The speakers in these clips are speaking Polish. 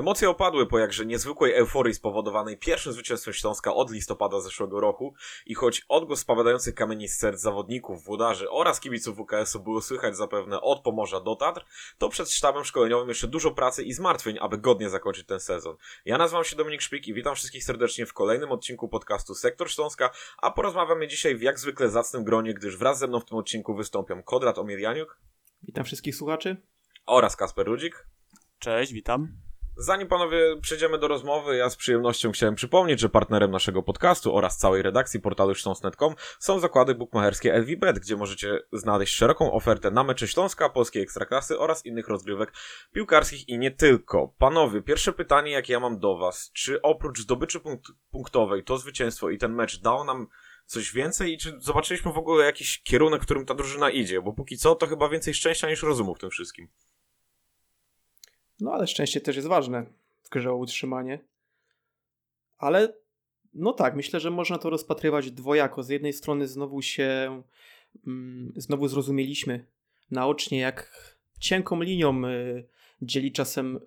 Emocje opadły po jakże niezwykłej euforii spowodowanej pierwszym zwycięstwem Śląska od listopada zeszłego roku i choć odgłos spadających kamieni z serc zawodników, włodarzy oraz kibiców WKS-u było słychać zapewne od Pomorza do Tatr, to przed sztabem szkoleniowym jeszcze dużo pracy i zmartwień, aby godnie zakończyć ten sezon. Ja nazywam się Dominik Szpik i witam wszystkich serdecznie w kolejnym odcinku podcastu Sektor Śląska, a porozmawiamy dzisiaj w jak zwykle zacnym gronie, gdyż wraz ze mną w tym odcinku wystąpią Kodrat Omirianiuk. Witam wszystkich słuchaczy. Oraz Kasper Rudzik. Cześć, witam. Zanim panowie przejdziemy do rozmowy, ja z przyjemnością chciałem przypomnieć, że partnerem naszego podcastu oraz całej redakcji portalu śląsk.net.com są zakłady bukmacherskie LVBet, gdzie możecie znaleźć szeroką ofertę na mecze Śląska, polskiej ekstraklasy oraz innych rozgrywek piłkarskich i nie tylko. Panowie, pierwsze pytanie jakie ja mam do was, czy oprócz zdobyczy punkt punktowej to zwycięstwo i ten mecz dało nam coś więcej i czy zobaczyliśmy w ogóle jakiś kierunek, którym ta drużyna idzie, bo póki co to chyba więcej szczęścia niż rozumu w tym wszystkim. No ale szczęście też jest ważne w grze o utrzymanie. Ale no tak, myślę, że można to rozpatrywać dwojako. Z jednej strony znowu się, mm, znowu zrozumieliśmy naocznie, jak cienką linią y, dzieli czasem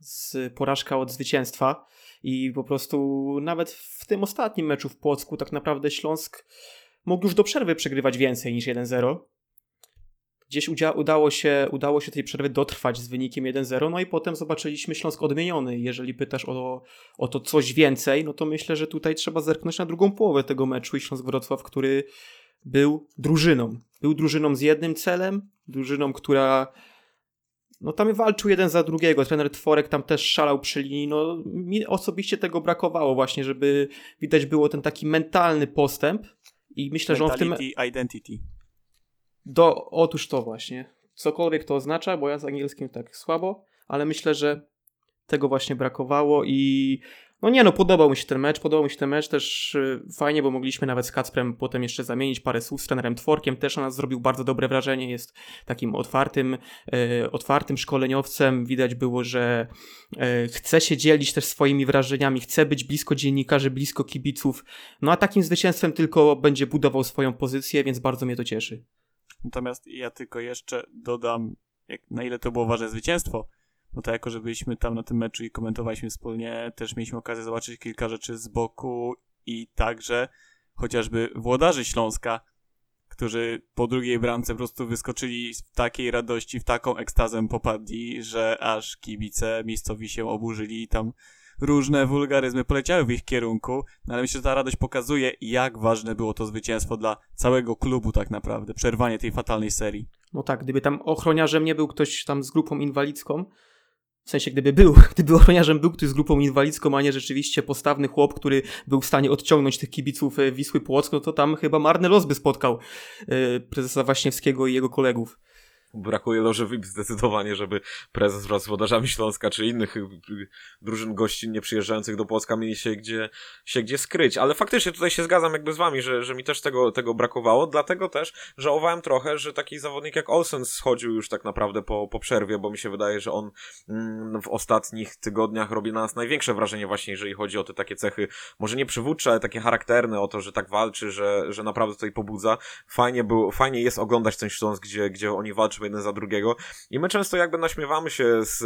z porażka od zwycięstwa i po prostu nawet w tym ostatnim meczu w Płocku tak naprawdę Śląsk mógł już do przerwy przegrywać więcej niż 1-0 gdzieś udało się, udało się tej przerwy dotrwać z wynikiem 1-0, no i potem zobaczyliśmy Śląsk odmieniony. Jeżeli pytasz o, o to coś więcej, no to myślę, że tutaj trzeba zerknąć na drugą połowę tego meczu i Śląsk Wrocław, który był drużyną. Był drużyną z jednym celem, drużyną, która no tam walczył jeden za drugiego. Trener Tworek tam też szalał przy linii. No mi osobiście tego brakowało właśnie, żeby widać było ten taki mentalny postęp i myślę, Mentality, że on w tym... identity. Do, otóż to właśnie. Cokolwiek to oznacza, bo ja z angielskim tak słabo, ale myślę, że tego właśnie brakowało i no nie no, podobał mi się ten mecz, podobał mi się ten mecz też y, fajnie, bo mogliśmy nawet z Kacprem potem jeszcze zamienić parę słów z trenerem Tworkiem, też na nas zrobił bardzo dobre wrażenie, jest takim otwartym, y, otwartym szkoleniowcem, widać było, że y, chce się dzielić też swoimi wrażeniami, chce być blisko dziennikarzy, blisko kibiców, no a takim zwycięstwem tylko będzie budował swoją pozycję, więc bardzo mnie to cieszy. Natomiast ja tylko jeszcze dodam, jak, na ile to było ważne zwycięstwo. No to jako, że byliśmy tam na tym meczu i komentowaliśmy wspólnie, też mieliśmy okazję zobaczyć kilka rzeczy z boku i także chociażby włodarzy Śląska, którzy po drugiej bramce po prostu wyskoczyli w takiej radości, w taką ekstazę popadli, że aż kibice miejscowi się oburzyli i tam różne wulgaryzmy poleciały w ich kierunku, no ale myślę, że ta radość pokazuje, jak ważne było to zwycięstwo dla całego klubu tak naprawdę, przerwanie tej fatalnej serii. No tak, gdyby tam ochroniarzem nie był ktoś tam z grupą inwalidzką, w sensie, gdyby był, gdyby ochroniarzem był ktoś z grupą inwalidzką, a nie rzeczywiście postawny chłop, który był w stanie odciągnąć tych kibiców e, Wisły Płock, no to tam chyba marny los by spotkał e, prezesa Waśniewskiego i jego kolegów. Brakuje loży VIP zdecydowanie, żeby prezes wraz z wodarzami Śląska czy innych y, drużyn gościnnie przyjeżdżających do Polska mieli się gdzie, się gdzie skryć. Ale faktycznie tutaj się zgadzam jakby z wami, że, że mi też tego, tego brakowało. Dlatego też żałowałem trochę, że taki zawodnik jak Olsen schodził już tak naprawdę po, po przerwie, bo mi się wydaje, że on mm, w ostatnich tygodniach robi na nas największe wrażenie właśnie, jeżeli chodzi o te takie cechy, może nie przywódcze, ale takie charakterne, o to, że tak walczy, że, że naprawdę tutaj pobudza. Fajnie, było, fajnie jest oglądać ten Śląsk, gdzie, gdzie oni walczą jeden za drugiego. I my często jakby naśmiewamy się z,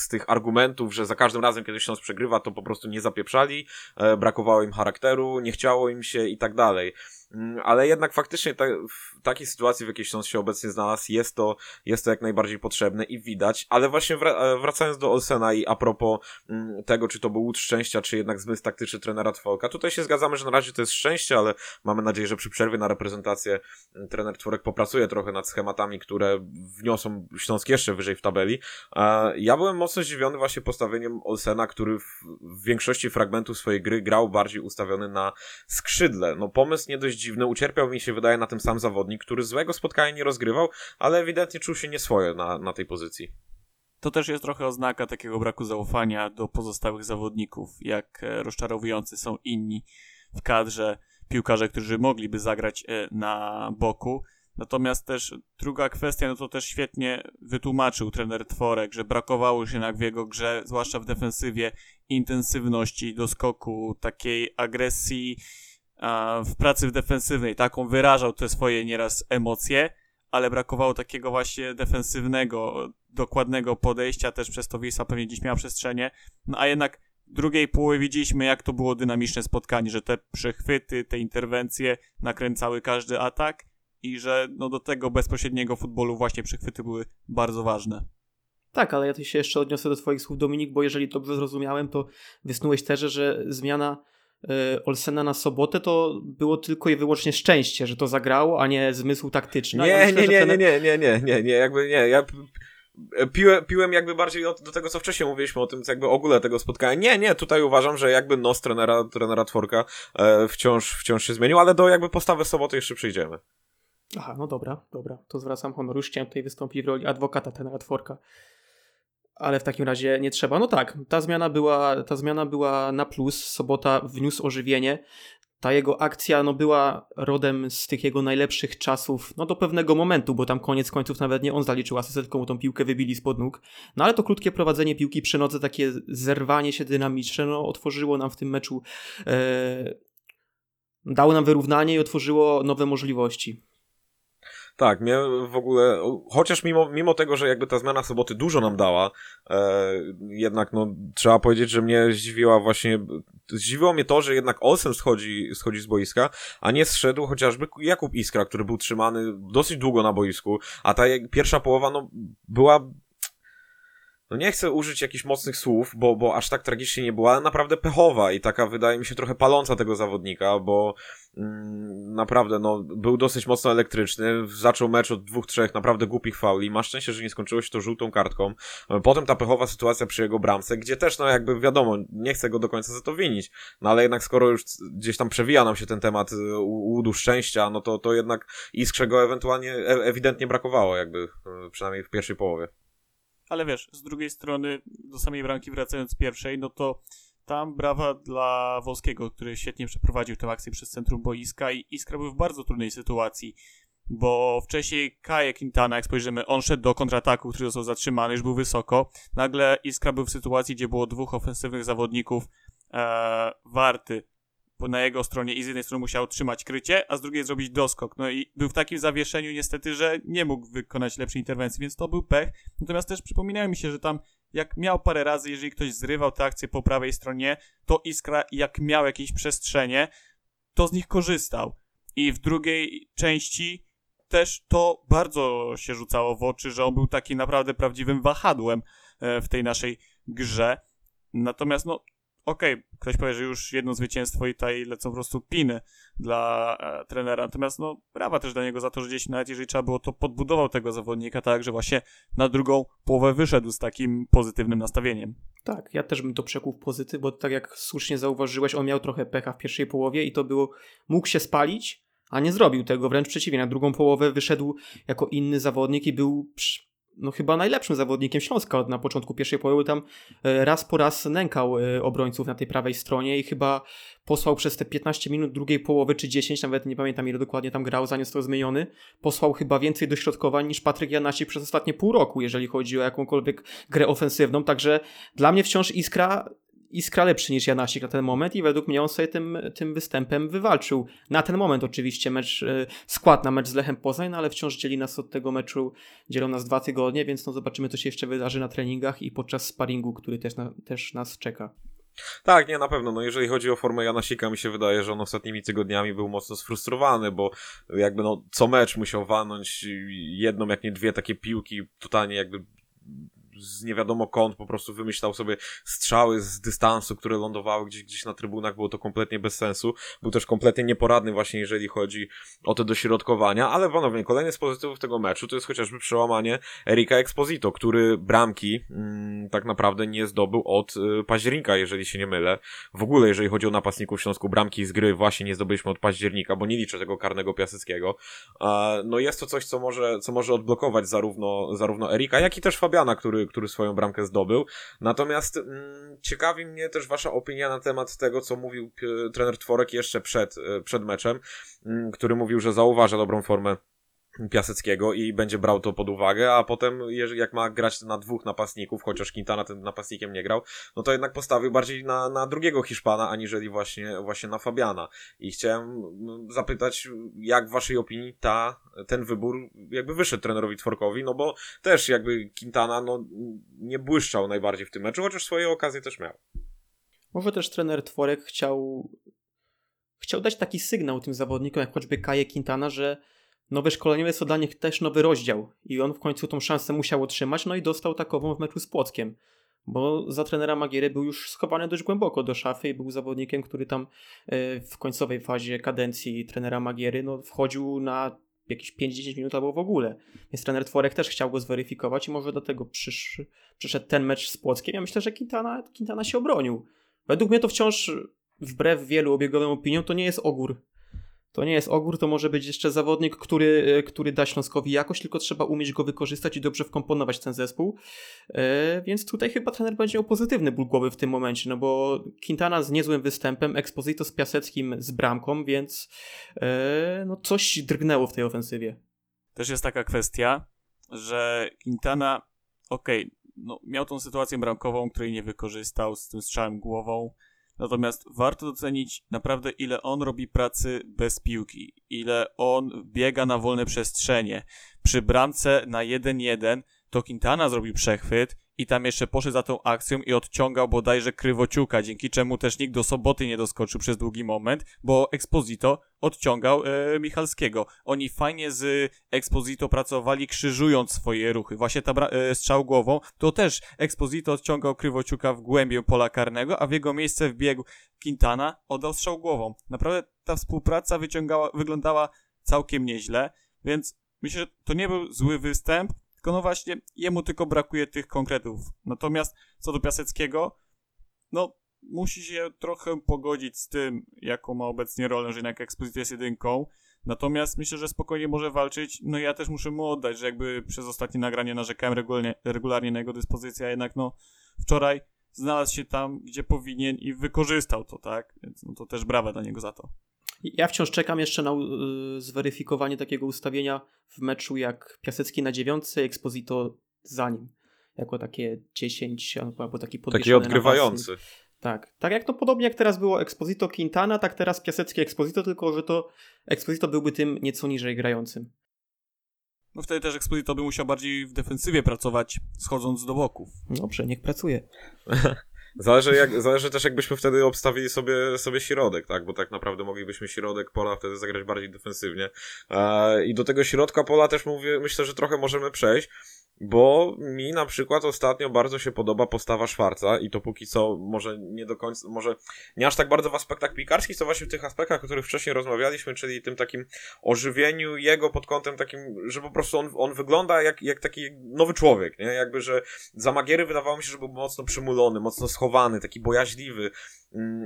z tych argumentów, że za każdym razem, kiedy Śląsk przegrywa, to po prostu nie zapieprzali, e, brakowało im charakteru, nie chciało im się i tak dalej. Mm, ale jednak faktycznie ta, w takiej sytuacji, w jakiej Śląsk się obecnie znalazł, jest to, jest to jak najbardziej potrzebne i widać, ale właśnie e, wracając do Olsena i a propos mm, tego, czy to był łód szczęścia, czy jednak zmysł taktyczny trenera Tfolka, tutaj się zgadzamy, że na razie to jest szczęście, ale mamy nadzieję, że przy przerwie na reprezentację mm, trener Tworek popracuje trochę nad schematami, które wniosą Śląsk jeszcze wyżej w tabeli. Ja byłem mocno zdziwiony właśnie postawieniem Olsena, który w, w większości fragmentów swojej gry grał bardziej ustawiony na skrzydle. No pomysł nie dość dziwny. Ucierpiał mi się wydaje na tym sam zawodnik, który złego spotkania nie rozgrywał, ale ewidentnie czuł się nieswoje na, na tej pozycji. To też jest trochę oznaka takiego braku zaufania do pozostałych zawodników, jak e, rozczarowujący są inni w kadrze piłkarze, którzy mogliby zagrać e, na boku. Natomiast też druga kwestia, no to też świetnie wytłumaczył trener Tworek, że brakowało się jednak w jego grze, zwłaszcza w defensywie, intensywności do skoku, takiej agresji w pracy defensywnej, taką wyrażał te swoje nieraz emocje, ale brakowało takiego właśnie defensywnego, dokładnego podejścia, też przez to Wisła pewnie gdzieś miała przestrzenie, no a jednak drugiej połowie widzieliśmy, jak to było dynamiczne spotkanie, że te przechwyty, te interwencje nakręcały każdy atak i że no do tego bezpośredniego futbolu właśnie przechwyty były bardzo ważne. Tak, ale ja się jeszcze odniosę do Twoich słów, Dominik, bo jeżeli dobrze zrozumiałem, to wysnułeś też, że zmiana Olsena na sobotę to było tylko i wyłącznie szczęście, że to zagrało, a nie zmysł taktyczny. Nie, ja myślę, nie, nie, ten... nie, nie, nie, nie, nie, jakby nie, ja piłem, piłem jakby bardziej od, do tego, co wcześniej mówiliśmy o tym, jakby ogóle tego spotkania. Nie, nie, tutaj uważam, że jakby nos trenera, trenera Tworka e, wciąż, wciąż się zmienił, ale do jakby postawy soboty jeszcze przyjdziemy. Aha, no dobra, dobra, to zwracam honor. Już chciałem tutaj wystąpić w roli adwokata tenera Tworka. Ale w takim razie nie trzeba. No tak, ta zmiana była, ta zmiana była na plus. Sobota wniósł ożywienie. Ta jego akcja no, była rodem z tych jego najlepszych czasów, no do pewnego momentu, bo tam koniec końców nawet nie on zaliczył asystę, tylko mu tą piłkę wybili spod nóg. No ale to krótkie prowadzenie piłki przy nodze, takie zerwanie się dynamiczne, no otworzyło nam w tym meczu, e, dało nam wyrównanie i otworzyło nowe możliwości. Tak, mnie w ogóle, chociaż mimo, mimo tego, że jakby ta zmiana soboty dużo nam dała, e, jednak no, trzeba powiedzieć, że mnie zdziwiła właśnie, zdziwiło mnie to, że jednak Olsen schodzi, schodzi z boiska, a nie zszedł chociażby Jakub Iskra, który był trzymany dosyć długo na boisku, a ta pierwsza połowa no, była no nie chcę użyć jakichś mocnych słów, bo, bo aż tak tragicznie nie była, ale naprawdę pechowa i taka wydaje mi się trochę paląca tego zawodnika, bo mm, naprawdę no, był dosyć mocno elektryczny, zaczął mecz od dwóch, trzech naprawdę głupich fauli, ma szczęście, że nie skończyło się to żółtą kartką, potem ta pechowa sytuacja przy jego bramce, gdzie też no jakby wiadomo, nie chcę go do końca za to winić, no ale jednak skoro już gdzieś tam przewija nam się ten temat y, łudu szczęścia, no to, to jednak Iskrze go ewentualnie, e ewidentnie brakowało jakby, y, przynajmniej w pierwszej połowie. Ale wiesz, z drugiej strony, do samej bramki wracając pierwszej, no to tam brawa dla Wolskiego, który świetnie przeprowadził tę akcję przez centrum boiska i Iskra był w bardzo trudnej sytuacji, bo wcześniej Kaje Quintana, jak spojrzymy, on szedł do kontrataku, który został zatrzymany, już był wysoko. Nagle Iskra był w sytuacji, gdzie było dwóch ofensywnych zawodników, e, Warty na jego stronie i z jednej strony musiał trzymać krycie, a z drugiej zrobić doskok. No i był w takim zawieszeniu niestety, że nie mógł wykonać lepszej interwencji, więc to był pech. Natomiast też przypominają mi się, że tam jak miał parę razy, jeżeli ktoś zrywał tę akcję po prawej stronie, to Iskra jak miał jakieś przestrzenie, to z nich korzystał. I w drugiej części też to bardzo się rzucało w oczy, że on był taki naprawdę prawdziwym wahadłem e, w tej naszej grze. Natomiast no, okej, okay, ktoś powie, że już jedno zwycięstwo i tutaj lecą po prostu piny dla e, trenera. Natomiast no, brawa też dla niego za to, że gdzieś nawet jeżeli trzeba było, to podbudował tego zawodnika tak, że właśnie na drugą połowę wyszedł z takim pozytywnym nastawieniem. Tak, ja też bym to przekuł w pozytyw, bo tak jak słusznie zauważyłeś, on miał trochę pecha w pierwszej połowie i to było, mógł się spalić, a nie zrobił tego, wręcz przeciwnie, na drugą połowę wyszedł jako inny zawodnik i był no chyba najlepszym zawodnikiem Śląska na początku pierwszej połowy. Tam e, raz po raz nękał e, obrońców na tej prawej stronie i chyba posłał przez te 15 minut drugiej połowy, czy 10, nawet nie pamiętam ile dokładnie tam grał, zanim został zmieniony, posłał chyba więcej dośrodkowań niż Patryk Janasik przez ostatnie pół roku, jeżeli chodzi o jakąkolwiek grę ofensywną. Także dla mnie wciąż Iskra Iskra lepszy niż Janasik na ten moment i według mnie on sobie tym, tym występem wywalczył. Na ten moment oczywiście mecz, e, skład na mecz z Lechem Poznań, no ale wciąż dzieli nas od tego meczu, dzielą nas dwa tygodnie, więc no zobaczymy co się jeszcze wydarzy na treningach i podczas sparingu, który też, na, też nas czeka. Tak, nie, na pewno. No jeżeli chodzi o formę Janasika, mi się wydaje, że on ostatnimi tygodniami był mocno sfrustrowany, bo jakby no co mecz musiał walnąć jedną, jak nie dwie takie piłki, totalnie jakby z nie wiadomo kąt po prostu wymyślał sobie strzały z dystansu, które lądowały gdzieś, gdzieś na trybunach, było to kompletnie bez sensu. Był też kompletnie nieporadny właśnie, jeżeli chodzi o te dośrodkowania, ale ponownie, kolejny z pozytywów tego meczu to jest chociażby przełamanie Erika Exposito, który bramki mm, tak naprawdę nie zdobył od y, października, jeżeli się nie mylę. W ogóle, jeżeli chodzi o napastników w Śląsku, bramki z gry właśnie nie zdobyliśmy od października, bo nie liczę tego karnego Piaseckiego. E, no jest to coś, co może, co może odblokować zarówno, zarówno Erika, jak i też Fabiana, który, który swoją bramkę zdobył. Natomiast mm, ciekawi mnie też wasza opinia na temat tego, co mówił trener Tworek jeszcze przed, e, przed meczem, mm, który mówił, że zauważa dobrą formę Piaseckiego i będzie brał to pod uwagę, a potem jak ma grać na dwóch napastników, chociaż Quintana tym napastnikiem nie grał, no to jednak postawił bardziej na, na drugiego Hiszpana, aniżeli właśnie, właśnie na Fabiana. I chciałem zapytać, jak w waszej opinii ta, ten wybór jakby wyszedł trenerowi Tworkowi, no bo też jakby Quintana no, nie błyszczał najbardziej w tym meczu, chociaż swoje okazje też miał. Może też trener Tworek chciał chciał dać taki sygnał tym zawodnikom, jak choćby Kaje Quintana, że nowe szkoleniowe jest to dla nich też nowy rozdział i on w końcu tą szansę musiał otrzymać, no i dostał takową w meczu z Płockiem, bo za trenera Magiery był już schowany dość głęboko do szafy i był zawodnikiem, który tam e, w końcowej fazie kadencji trenera Magiery no, wchodził na jakieś 5-10 minut albo w ogóle. Więc trener Tworek też chciał go zweryfikować i może do tego przysz, przyszedł ten mecz z Płockiem. Ja myślę, że Quintana, Quintana się obronił. Według mnie to wciąż, wbrew wielu obiegowym opiniom, to nie jest ogór to nie jest ogór, to może być jeszcze zawodnik, który, e, który da Śląskowi jakość, tylko trzeba umieć go wykorzystać i dobrze wkomponować ten zespół. E, więc tutaj chyba trener będzie miał pozytywny ból głowy w tym momencie, no bo Quintana z niezłym występem, Exposito z Piaseckim z bramką, więc e, no coś drgnęło w tej ofensywie. Też jest taka kwestia, że Quintana, okej, okay, no, miał tą sytuację bramkową, której nie wykorzystał z tym strzałem głową, Natomiast warto docenić naprawdę, ile on robi pracy bez piłki, ile on biega na wolne przestrzenie. Przy bramce na 1-1 to Quintana zrobił przechwyt i tam jeszcze poszedł za tą akcją i odciągał bodajże Krywociuka, dzięki czemu też nikt do soboty nie doskoczył przez długi moment, bo Exposito odciągał e, Michalskiego. Oni fajnie z Exposito pracowali, krzyżując swoje ruchy. Właśnie ta e, strzał głową, to też Exposito odciągał Krywociuka w głębię pola karnego, a w jego miejsce wbiegł Quintana, oddał strzał głową. Naprawdę ta współpraca wyciągała, wyglądała całkiem nieźle, więc myślę, że to nie był zły występ, tylko no właśnie, jemu tylko brakuje tych konkretów. Natomiast co do Piaseckiego, no musi się trochę pogodzić z tym, jaką ma obecnie rolę, że jednak ekspozycja jest jedynką. Natomiast myślę, że spokojnie może walczyć. No ja też muszę mu oddać, że jakby przez ostatnie nagranie narzekałem regularnie, regularnie na jego dyspozycję, a jednak no wczoraj znalazł się tam, gdzie powinien i wykorzystał to, tak? Więc no to też brawa dla niego za to. Ja wciąż czekam jeszcze na y, zweryfikowanie takiego ustawienia w meczu jak Piasecki na dziewiątce, Exposito za nim. Jako takie 10 albo taki Taki odgrywający. Tak. Tak jak to podobnie jak teraz było Exposito Quintana, tak teraz Piasecki Exposito, tylko że to Exposito byłby tym nieco niżej grającym. No wtedy też Exposito by musiał bardziej w defensywie pracować, schodząc do boków. Dobrze, niech pracuje. Zależy, jak, zależy też, jakbyśmy wtedy obstawili sobie, sobie środek, tak? Bo tak naprawdę moglibyśmy środek pola wtedy zagrać bardziej defensywnie. E, I do tego środka pola też mówię, myślę, że trochę możemy przejść. Bo mi na przykład ostatnio bardzo się podoba postawa Szwarca i to póki co może nie do końca, może nie aż tak bardzo w aspektach pikarskich, co właśnie w tych aspektach, o których wcześniej rozmawialiśmy, czyli tym takim ożywieniu jego pod kątem takim, że po prostu on, on wygląda jak, jak taki nowy człowiek, nie? Jakby, że za Magiery wydawało mi się, że był mocno przymulony, mocno schowany, taki bojaźliwy,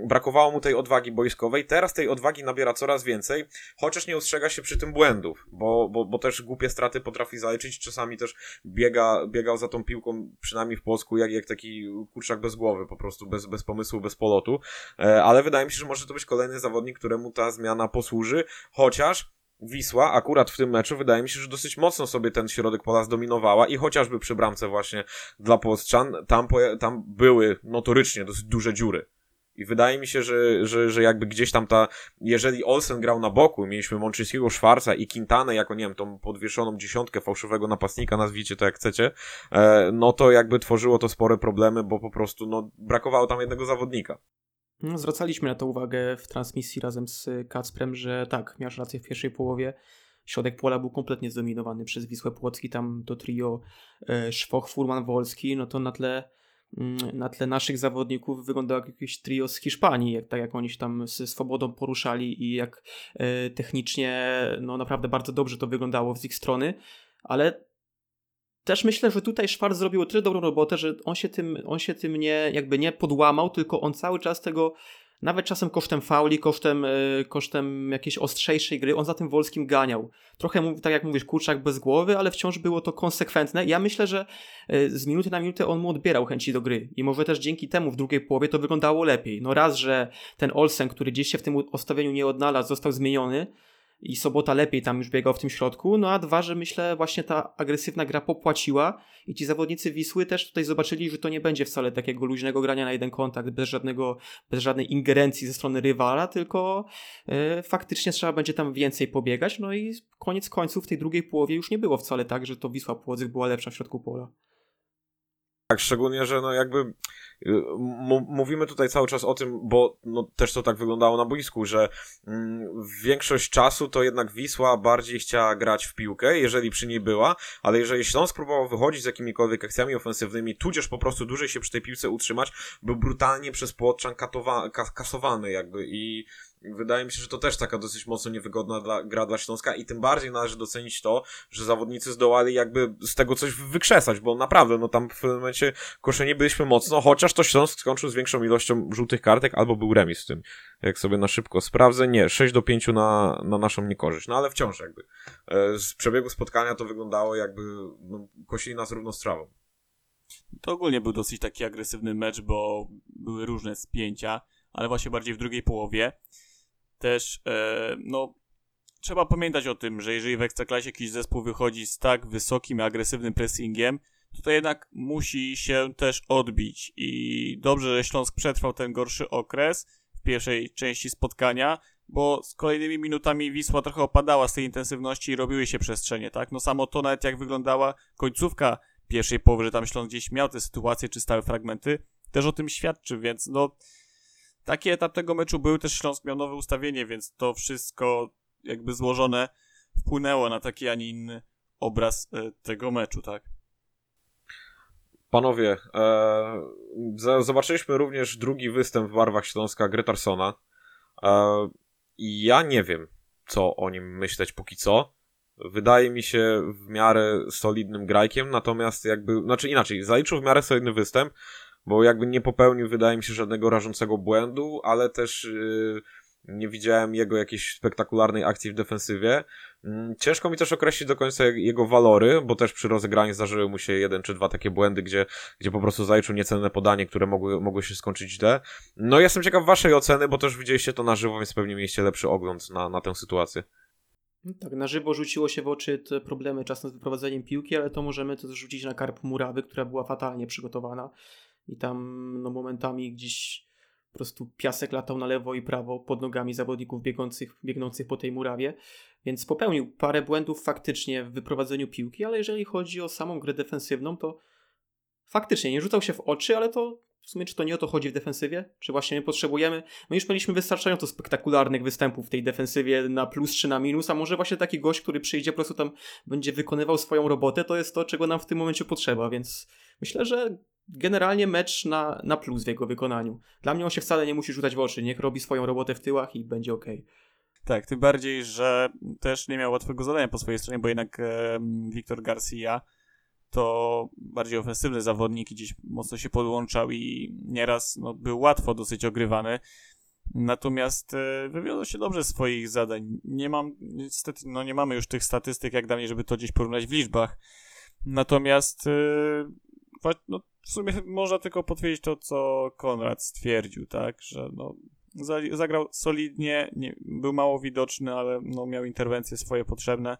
brakowało mu tej odwagi boiskowej. Teraz tej odwagi nabiera coraz więcej, chociaż nie ustrzega się przy tym błędów, bo, bo, bo też głupie straty potrafi zaliczyć. Czasami też biega, biegał za tą piłką, przynajmniej w Polsku, jak, jak taki kurczak bez głowy, po prostu bez, bez pomysłu, bez polotu. E, ale wydaje mi się, że może to być kolejny zawodnik, któremu ta zmiana posłuży, chociaż Wisła akurat w tym meczu wydaje mi się, że dosyć mocno sobie ten środek pola zdominowała i chociażby przy bramce właśnie dla Polsczan, tam, tam były notorycznie dosyć duże dziury. I wydaje mi się, że, że, że jakby gdzieś tam ta, jeżeli Olsen grał na boku, mieliśmy Mączyńskiego, Szwarca i Quintanę jako, nie wiem, tą podwieszoną dziesiątkę fałszywego napastnika, nazwijcie to jak chcecie, e, no to jakby tworzyło to spore problemy, bo po prostu, no, brakowało tam jednego zawodnika. No, zwracaliśmy na to uwagę w transmisji razem z Kacprem, że tak, miałeś rację w pierwszej połowie. Środek pola był kompletnie zdominowany przez Wisłę Płocki, tam to trio e, Szwoch, Furman, Wolski, no to na tle na tle naszych zawodników wyglądał jak jakieś trio z Hiszpanii, jak, tak jak oni się tam ze swobodą poruszali i jak e, technicznie no naprawdę bardzo dobrze to wyglądało z ich strony, ale też myślę, że tutaj Szwarc zrobił tyle dobrą robotę, że on się tym, on się tym nie, jakby nie podłamał, tylko on cały czas tego nawet czasem kosztem fauli, kosztem, e, kosztem jakiejś ostrzejszej gry, on za tym Wolskim ganiał. Trochę, tak jak mówisz, kurczak bez głowy, ale wciąż było to konsekwentne. Ja myślę, że e, z minuty na minutę on mu odbierał chęci do gry i może też dzięki temu w drugiej połowie to wyglądało lepiej. No raz, że ten Olsen, który gdzieś się w tym ustawieniu nie odnalazł, został zmieniony, i Sobota lepiej tam już biegał w tym środku, no a dwa, że myślę właśnie ta agresywna gra popłaciła i ci zawodnicy Wisły też tutaj zobaczyli, że to nie będzie wcale takiego luźnego grania na jeden kontakt, bez żadnego, bez żadnej ingerencji ze strony rywala, tylko e, faktycznie trzeba będzie tam więcej pobiegać, no i koniec końców w tej drugiej połowie już nie było wcale tak, że to Wisła Płodzyk była lepsza w środku pola. Tak, szczególnie, że no jakby mówimy tutaj cały czas o tym, bo no też to tak wyglądało na boisku, że mm, większość czasu to jednak Wisła bardziej chciała grać w piłkę, jeżeli przy niej była, ale jeżeli Śląsk próbował wychodzić z jakimikolwiek akcjami ofensywnymi, tudzież po prostu dłużej się przy tej piłce utrzymać, był brutalnie przez Płotrzan kasowany jakby i wydaje mi się, że to też taka dosyć mocno niewygodna dla, gra dla Śląska i tym bardziej należy docenić to, że zawodnicy zdołali jakby z tego coś wykrzesać, bo naprawdę, no tam w pewnym momencie koszeni byliśmy mocno, chociaż to Śląsk skończył z większą ilością żółtych kartek, albo był remis w tym, jak sobie na szybko sprawdzę, nie, 6 do 5 na, na naszą niekorzyść, no ale wciąż jakby. E, z przebiegu spotkania to wyglądało jakby no, kosili nas równo z trawą. To ogólnie był dosyć taki agresywny mecz, bo były różne spięcia, ale właśnie bardziej w drugiej połowie też, e, no, trzeba pamiętać o tym, że jeżeli w Ekstraklasie jakiś zespół wychodzi z tak wysokim, agresywnym pressingiem, to jednak musi się też odbić i dobrze, że Śląsk przetrwał ten gorszy okres w pierwszej części spotkania, bo z kolejnymi minutami Wisła trochę opadała z tej intensywności i robiły się przestrzenie, tak? No samo to nawet jak wyglądała końcówka pierwszej połowy, że tam Śląsk gdzieś miał te sytuacje czy stałe fragmenty, też o tym świadczy, więc no taki etap tego meczu był, też Śląsk miał nowe ustawienie, więc to wszystko jakby złożone wpłynęło na taki, a nie inny obraz e, tego meczu, tak? Panowie, e, zobaczyliśmy również drugi występ w barwach Śląska Gretarsona. E, ja nie wiem, co o nim myśleć póki co. Wydaje mi się w miarę solidnym grajkiem, natomiast jakby, znaczy inaczej, zaliczył w miarę solidny występ, bo jakby nie popełnił, wydaje mi się, żadnego rażącego błędu, ale też yy, nie widziałem jego jakiejś spektakularnej akcji w defensywie. Yy, ciężko mi też określić do końca jego walory, bo też przy rozegraniu zdarzyły mu się jeden czy dwa takie błędy, gdzie, gdzie po prostu zaliczył niecenne podanie, które mogły, mogły się skończyć źle. No jestem ciekaw waszej oceny, bo też widzieliście to na żywo, więc pewnie mieliście lepszy ogląd na, na tę sytuację. Tak, na żywo rzuciło się w oczy te problemy czasem z wyprowadzeniem piłki, ale to możemy to zrzucić na karp murawy, która była fatalnie przygotowana i tam no, momentami gdzieś po prostu piasek latał na lewo i prawo pod nogami zawodników biegnących, biegnących po tej murawie, więc popełnił parę błędów faktycznie w wyprowadzeniu piłki, ale jeżeli chodzi o samą grę defensywną, to faktycznie nie rzucał się w oczy, ale to w sumie czy to nie o to chodzi w defensywie? Czy właśnie my potrzebujemy? My już mieliśmy wystarczająco spektakularnych występów w tej defensywie na plus czy na minus, a może właśnie taki gość, który przyjdzie po prostu tam będzie wykonywał swoją robotę, to jest to, czego nam w tym momencie potrzeba, więc myślę, że generalnie mecz na, na plus w jego wykonaniu. Dla mnie on się wcale nie musi rzucać w oczy, niech robi swoją robotę w tyłach i będzie ok. Tak, tym bardziej, że też nie miał łatwego zadania po swojej stronie, bo jednak e, Wiktor Garcia to bardziej ofensywny zawodnik gdzieś mocno się podłączał i nieraz no, był łatwo dosyć ogrywany. Natomiast e, wywiązał się dobrze z swoich zadań. Nie mam, niestety, no nie mamy już tych statystyk jak dawniej, żeby to gdzieś porównać w liczbach. Natomiast e, no, w sumie można tylko potwierdzić to, co Konrad stwierdził, tak, że no, zagrał solidnie, nie, był mało widoczny, ale no, miał interwencje swoje potrzebne.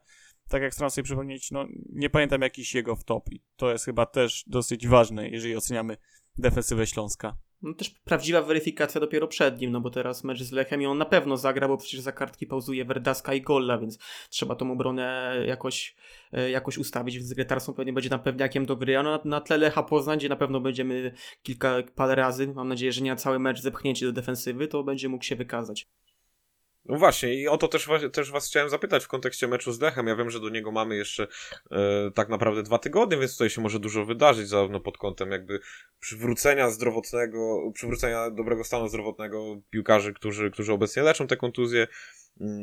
Tak jak staram sobie przypomnieć, no, nie pamiętam jakiś jego w top i to jest chyba też dosyć ważne, jeżeli oceniamy defensywę Śląska no też prawdziwa weryfikacja dopiero przed nim, no bo teraz mecz z Lechem i on na pewno zagra, bo przecież za kartki pauzuje Verdaska i Golla, więc trzeba tą obronę jakoś, e, jakoś ustawić, więc Gretarsson pewnie będzie tam pewniakiem do gry, a no na, na tle Lecha Poznań, gdzie na pewno będziemy kilka, parę razy, mam nadzieję, że nie na cały mecz zepchnięcie do defensywy, to będzie mógł się wykazać. No właśnie, i o to też, też was chciałem zapytać w kontekście meczu z Lechem. Ja wiem, że do niego mamy jeszcze e, tak naprawdę dwa tygodnie, więc tutaj się może dużo wydarzyć, zarówno pod kątem jakby przywrócenia zdrowotnego, przywrócenia dobrego stanu zdrowotnego piłkarzy, którzy, którzy obecnie leczą te kontuzje,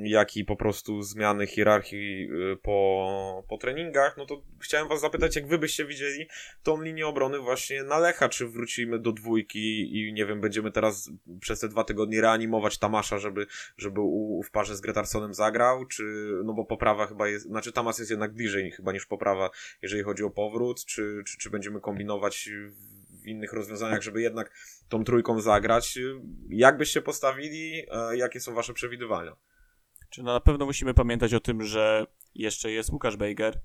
jak i po prostu zmiany hierarchii y, po, po treningach, no to chciałem was zapytać, jak wy byście widzieli tą linię obrony właśnie na Lecha, czy wrócimy do dwójki i nie wiem, będziemy teraz przez te dwa tygodnie reanimować Tamasza, żeby, żeby u, w parze z Gretarsonem zagrał, czy, no bo poprawa chyba jest, znaczy Tamas jest jednak bliżej chyba niż poprawa, jeżeli chodzi o powrót, czy, czy, czy będziemy kombinować w innych rozwiązaniach, żeby jednak tą trójką zagrać. Jak byście postawili? E, jakie są wasze przewidywania? Czy no na pewno musimy pamiętać o tym, że jeszcze jest Łukasz Bejger,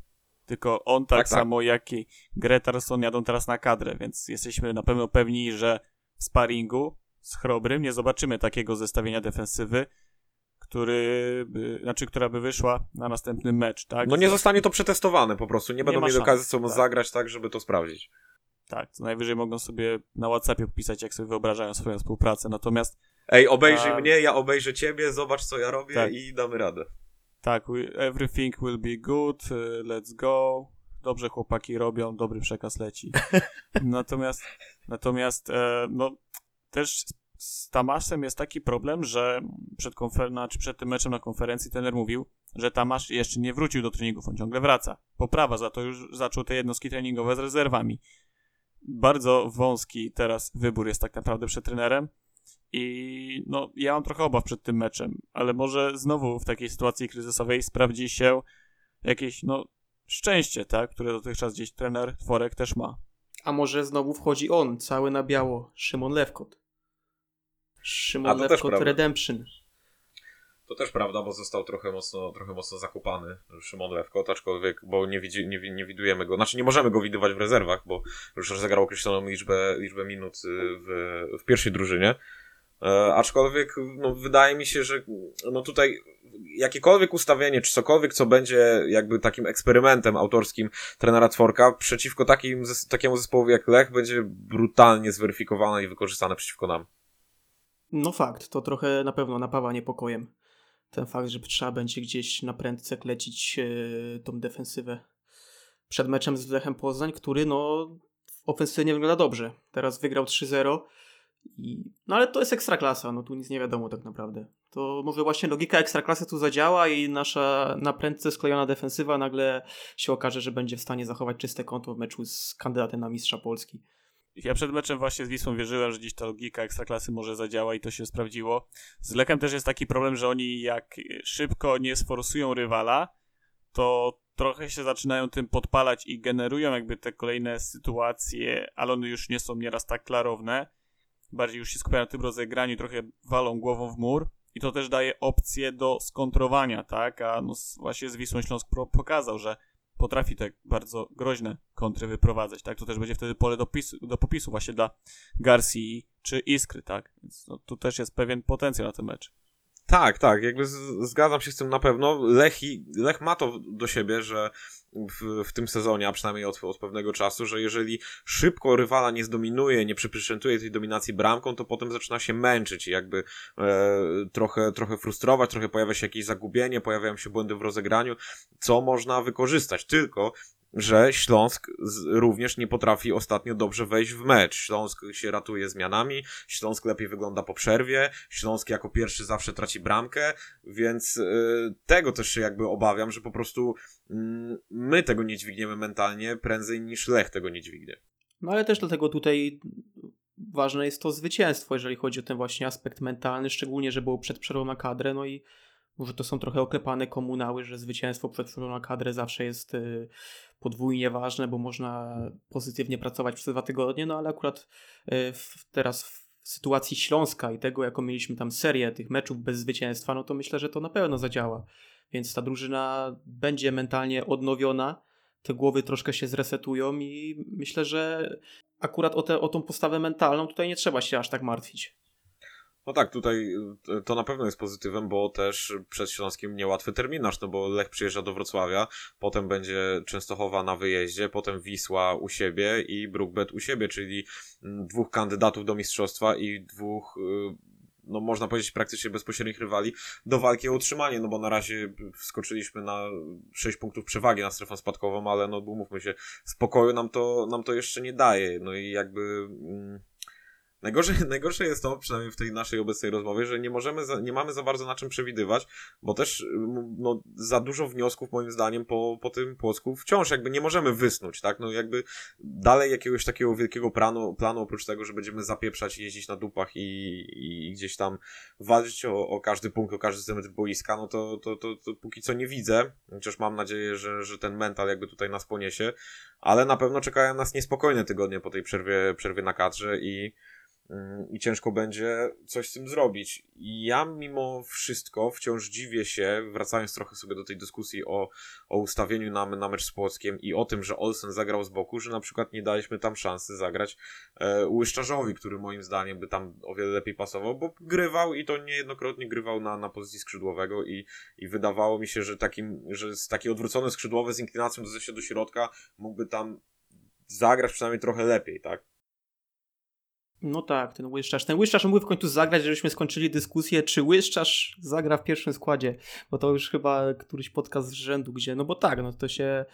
tylko on tak, Tak, tak. samo jak i Gretarson jadą teraz na kadrę, więc jesteśmy na pewno pewni, że w sparingu z Chrobrym nie zobaczymy takiego zestawienia defensywy, który by, znaczy, która by wyszła na następny mecz, tak? No nie zostanie to przetestowane po prostu, nie będą ma mieli szans, okazji sobą tak. zagrać tak, żeby to sprawdzić. Tak, co najwyżej mogą sobie na Whatsappie pisać, jak sobie wyobrażają swoją współpracę, natomiast Ej, obejrzyj mnie, ja obejrzę ciebie, zobacz co ja robię Tak. i damy radę. Tak, we, everything will be good, y, let's go. Dobrze chłopaki robią, dobry przekaz leci. natomiast, natomiast e, no, też z- Tamaszem jest taki problem, że przed, konfer- znaczy przed tym meczem na konferencji trener mówił, że Tamasz jeszcze nie wrócił do treningów, on ciągle wraca. Poprawa, za to już zaczął te jednostki treningowe z rezerwami. Bardzo wąski teraz wybór jest tak naprawdę przed trenerem. I no, ja mam trochę obaw przed tym meczem, ale może znowu w takiej sytuacji kryzysowej sprawdzi się jakieś, no, szczęście, tak, które dotychczas gdzieś trener Tworek też ma. A może znowu wchodzi on, cały na biało, Szymon Lewkot. Szymon Lewkot. Redemption. To też prawda, bo został trochę mocno, trochę mocno zakopany Szymon Lewkot, aczkolwiek, bo nie, widzi, nie, nie widujemy go, znaczy nie możemy go widywać w rezerwach, bo już rozegrał określoną liczbę, liczbę minut y, w, w pierwszej drużynie. E, aczkolwiek, no, wydaje mi się, że no tutaj jakiekolwiek ustawienie, czy cokolwiek, co będzie jakby takim eksperymentem autorskim trenera Tworka, przeciwko takim, takiemu zespołowi jak Lech, będzie brutalnie zweryfikowane i wykorzystane przeciwko nam. No fakt, to trochę na pewno napawa niepokojem. Ten fakt, że trzeba będzie gdzieś na prędce klecić e, tą defensywę. Przed meczem z Lechem Poznań, który no ofensywnie wygląda dobrze. Teraz wygrał 3-0. I... No ale to jest ekstraklasa, no tu nic nie wiadomo tak naprawdę. To może właśnie logika ekstraklasy tu zadziała i nasza na prędce sklejona defensywa nagle się okaże, że będzie w stanie zachować czyste konto w meczu z kandydatem na mistrza Polski. Ja przed meczem właśnie z Wisłą wierzyłem, że dziś ta logika ekstraklasy może zadziała i to się sprawdziło. Z Lechem też jest taki problem, że oni jak szybko nie sforsują rywala, to trochę się zaczynają tym podpalać i generują jakby te kolejne sytuacje, ale one już nie są nieraz tak klarowne. Bardziej już się skupiają na tym rozegraniu, trochę walą głową w mur. I to też daje opcję do skontrowania, tak? A no właśnie z Wisłą Śląsk pokazał, że potrafi te bardzo groźne kontry wyprowadzać, tak? To też będzie wtedy pole do, do popisu właśnie dla Garcji czy Iskry, tak? Więc no, tu też jest pewien potencjał na ten mecz. Tak, tak, jakby zgadzam się z tym na pewno. Lech, i, Lech ma to do siebie, że w, w tym sezonie, a przynajmniej od, od pewnego czasu, że jeżeli szybko rywala nie zdominuje, nie przypieczętuje tej dominacji bramką, to potem zaczyna się męczyć i jakby e, trochę, trochę frustrować, trochę pojawia się jakieś zagubienie, pojawiają się błędy w rozegraniu, co można wykorzystać. Tylko że Śląsk również nie potrafi ostatnio dobrze wejść w mecz. Śląsk się ratuje zmianami, Śląsk lepiej wygląda po przerwie, Śląsk jako pierwszy zawsze traci bramkę, więc y, tego też się jakby obawiam, że po prostu mm, my tego nie dźwigniemy mentalnie prędzej niż Lech tego nie dźwignie. No ale też dlatego tutaj ważne jest to zwycięstwo, jeżeli chodzi o ten właśnie aspekt mentalny, szczególnie, że było przed przerwą na kadrę, no i może to są trochę oklepane komunały, że zwycięstwo przed przerwą na kadrę zawsze jest y, podwójnie ważne, bo można pozytywnie pracować przez dwa tygodnie, no ale akurat y, w, teraz w sytuacji Śląska i tego, jaką mieliśmy tam serię tych meczów bez zwycięstwa, no to myślę, że to na pewno zadziała. Więc ta drużyna będzie mentalnie odnowiona, te głowy troszkę się zresetują i myślę, że akurat o, te, o tą postawę mentalną tutaj nie trzeba się aż tak martwić. No tak, tutaj y, to na pewno jest pozytywem, bo też przed Śląskiem niełatwy terminarz, no bo Lech przyjeżdża do Wrocławia, potem będzie Częstochowa na wyjeździe, potem Wisła u siebie i Brookbet u siebie, czyli mm, dwóch kandydatów do mistrzostwa i dwóch, y, no można powiedzieć praktycznie bezpośrednich rywali do walki o utrzymanie, no bo na razie wskoczyliśmy na 6 punktów przewagi na strefę spadkową, ale no umówmy się, spokoju nam to, nam to jeszcze nie daje, no i jakby... Mm, Najgorsze, najgorsze jest to, przynajmniej w tej naszej obecnej rozmowie, że nie możemy, za, nie mamy za bardzo na czym przewidywać, bo też no, za dużo wniosków moim zdaniem po, po tym Płocku wciąż jakby nie możemy wysnuć, tak? No jakby dalej jakiegoś takiego wielkiego planu, planu oprócz tego, że będziemy zapieprzać, jeździć na dupach i, i gdzieś tam walczyć o, o każdy punkt, o każdy centymetr boiska, no to, to, to, to póki co nie widzę, chociaż mam nadzieję, że, że ten mental jakby tutaj nas poniesie, ale na pewno czekają nas niespokojne tygodnie po tej przerwie, przerwie na kadrze i i ciężko będzie coś z tym zrobić. Ja mimo wszystko wciąż dziwię się, wracając trochę sobie do tej dyskusji o, o ustawieniu na, na mecz z Płockiem i o tym, że Olsen zagrał z boku, że na przykład nie daliśmy tam szansy zagrać e, Łyszczarzowi, który moim zdaniem by tam o wiele lepiej pasował, bo grywał i to niejednokrotnie grywał na, na pozycji skrzydłowego i, i wydawało mi się, że takim, że taki odwrócony skrzydłowy z inklinacją do do środka mógłby tam zagrać przynajmniej trochę lepiej, tak? No tak, ten Łyszczarz. Ten Łyszczarz mógłby w końcu zagrać, żebyśmy skończyli dyskusję, czy Łyszczarz zagra w pierwszym składzie, bo to już chyba któryś podcast z rzędu, gdzie, no bo tak, no to się,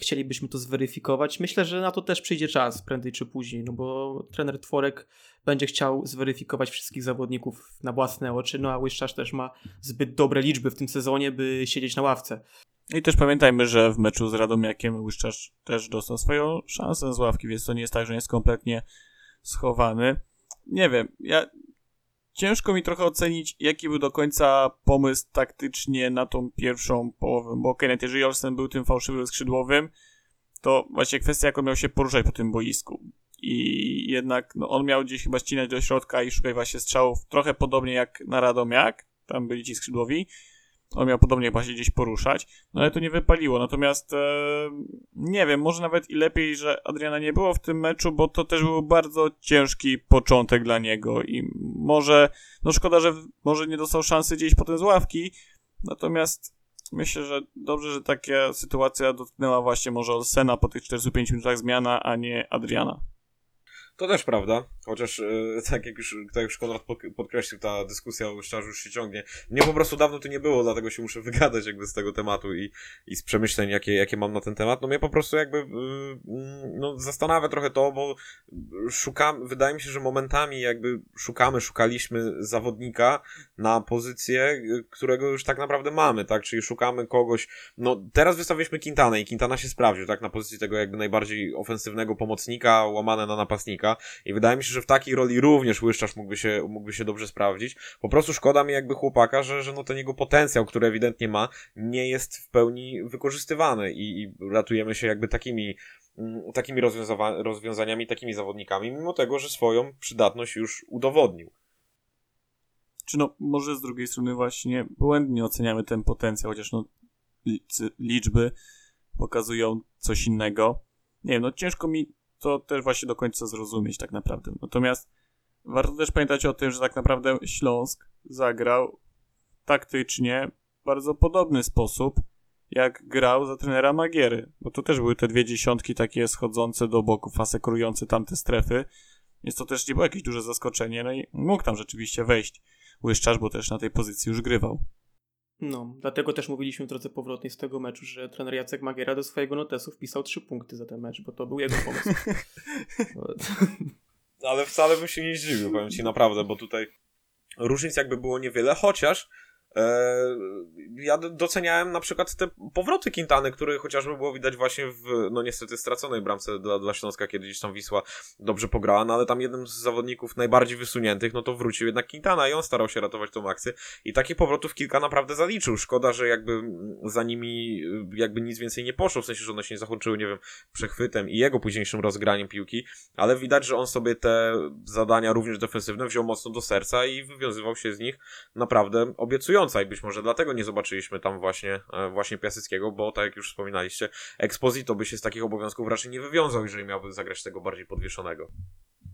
chcielibyśmy to zweryfikować. Myślę, że na to też przyjdzie czas, prędzej czy później, no bo trener Tworek będzie chciał zweryfikować wszystkich zawodników na własne oczy, no a Łyszczarz też ma zbyt dobre liczby w tym sezonie, by siedzieć na ławce. I też pamiętajmy, że w meczu z Radomiakiem Łyszczarz też dostał swoją szansę z ławki, więc to nie jest tak, że jest kompletnie schowany. Nie wiem, ja ciężko mi trochę ocenić, jaki był do końca pomysł taktycznie na tą pierwszą połowę, bo okej, okay, jeżeli Olsen był tym fałszywym skrzydłowym, to właśnie kwestia, jak on miał się poruszać po tym boisku. I jednak no, on miał gdzieś chyba ścinać do środka i szukać właśnie strzałów, trochę podobnie jak na Radomiak, tam byli ci skrzydłowi, on miał podobnie się gdzieś poruszać, no ale to nie wypaliło. Natomiast e, nie wiem, może nawet i lepiej, że Adriana nie było w tym meczu, bo to też był bardzo ciężki początek dla niego i może, no szkoda, że może nie dostał szansy gdzieś potem z ławki, natomiast myślę, że dobrze, że taka sytuacja dotknęła właśnie może Olsena po tych 45 minutach zmiana, a nie Adriana. To też prawda, chociaż e, tak jak już, tak już Konrad podkreślił, ta dyskusja o szczarzu już się ciągnie. Mnie po prostu dawno tu nie było, dlatego się muszę wygadać jakby z tego tematu i, i z przemyśleń, jakie, jakie mam na ten temat. No mnie po prostu jakby y, no, zastanawia trochę to, bo szukam, wydaje mi się, że momentami jakby szukamy, szukaliśmy zawodnika na pozycję, którego już tak naprawdę mamy, tak? Czyli szukamy kogoś, no teraz wystawiliśmy Quintana i Quintana się sprawdził, tak? Na pozycji tego jakby najbardziej ofensywnego pomocnika, łamane na napastnika i wydaje mi się, że w takiej roli również Łyszczarz mógłby się, mógłby się dobrze sprawdzić. Po prostu szkoda mi jakby chłopaka, że, że no ten jego potencjał, który ewidentnie ma, nie jest w pełni wykorzystywany i, i ratujemy się jakby takimi mm, takimi rozwiązaniami, takimi zawodnikami, mimo tego, że swoją przydatność już udowodnił. Czy no, może z drugiej strony właśnie błędnie oceniamy ten potencjał, chociaż no liczby pokazują coś innego. Nie wiem, no ciężko mi to też właśnie do końca zrozumieć tak naprawdę. Natomiast warto też pamiętać o tym, że tak naprawdę Śląsk zagrał taktycznie w bardzo podobny sposób, jak grał za trenera Magiery, bo to też były te dwie dziesiątki takie schodzące do boków, asekurujące tamte strefy, więc to też nie było jakieś duże zaskoczenie, no i mógł tam rzeczywiście wejść Łyszczarz, bo też na tej pozycji już grywał. No, dlatego też mówiliśmy w drodze powrotnej z tego meczu, że trener Jacek Magiera do swojego notesu wpisał trzy punkty za ten mecz, bo to był jego pomysł. Ale wcale bym się nie zdziwił, powiem ci naprawdę, bo tutaj różnic jakby było niewiele, chociaż ja doceniałem na przykład te powroty Quintany, które chociażby było widać właśnie w, no niestety straconej bramce dla, dla Śląska, kiedy gdzieś tam Wisła dobrze pograła, no ale tam jednym z zawodników najbardziej wysuniętych, no to wrócił jednak Quintana i on starał się ratować tą akcję i takich powrotów kilka naprawdę zaliczył. Szkoda, że jakby za nimi jakby nic więcej nie poszło, w sensie, że one się nie zakończyły, nie wiem, przechwytem i jego późniejszym rozgraniem piłki, ale widać, że on sobie te zadania również defensywne wziął mocno do serca i wywiązywał się z nich naprawdę obiecująco i być może dlatego nie zobaczyliśmy tam właśnie, e, właśnie Piaseckiego, bo tak jak już wspominaliście, Exposito by się z takich obowiązków raczej nie wywiązał, jeżeli miałby zagrać tego bardziej podwieszonego.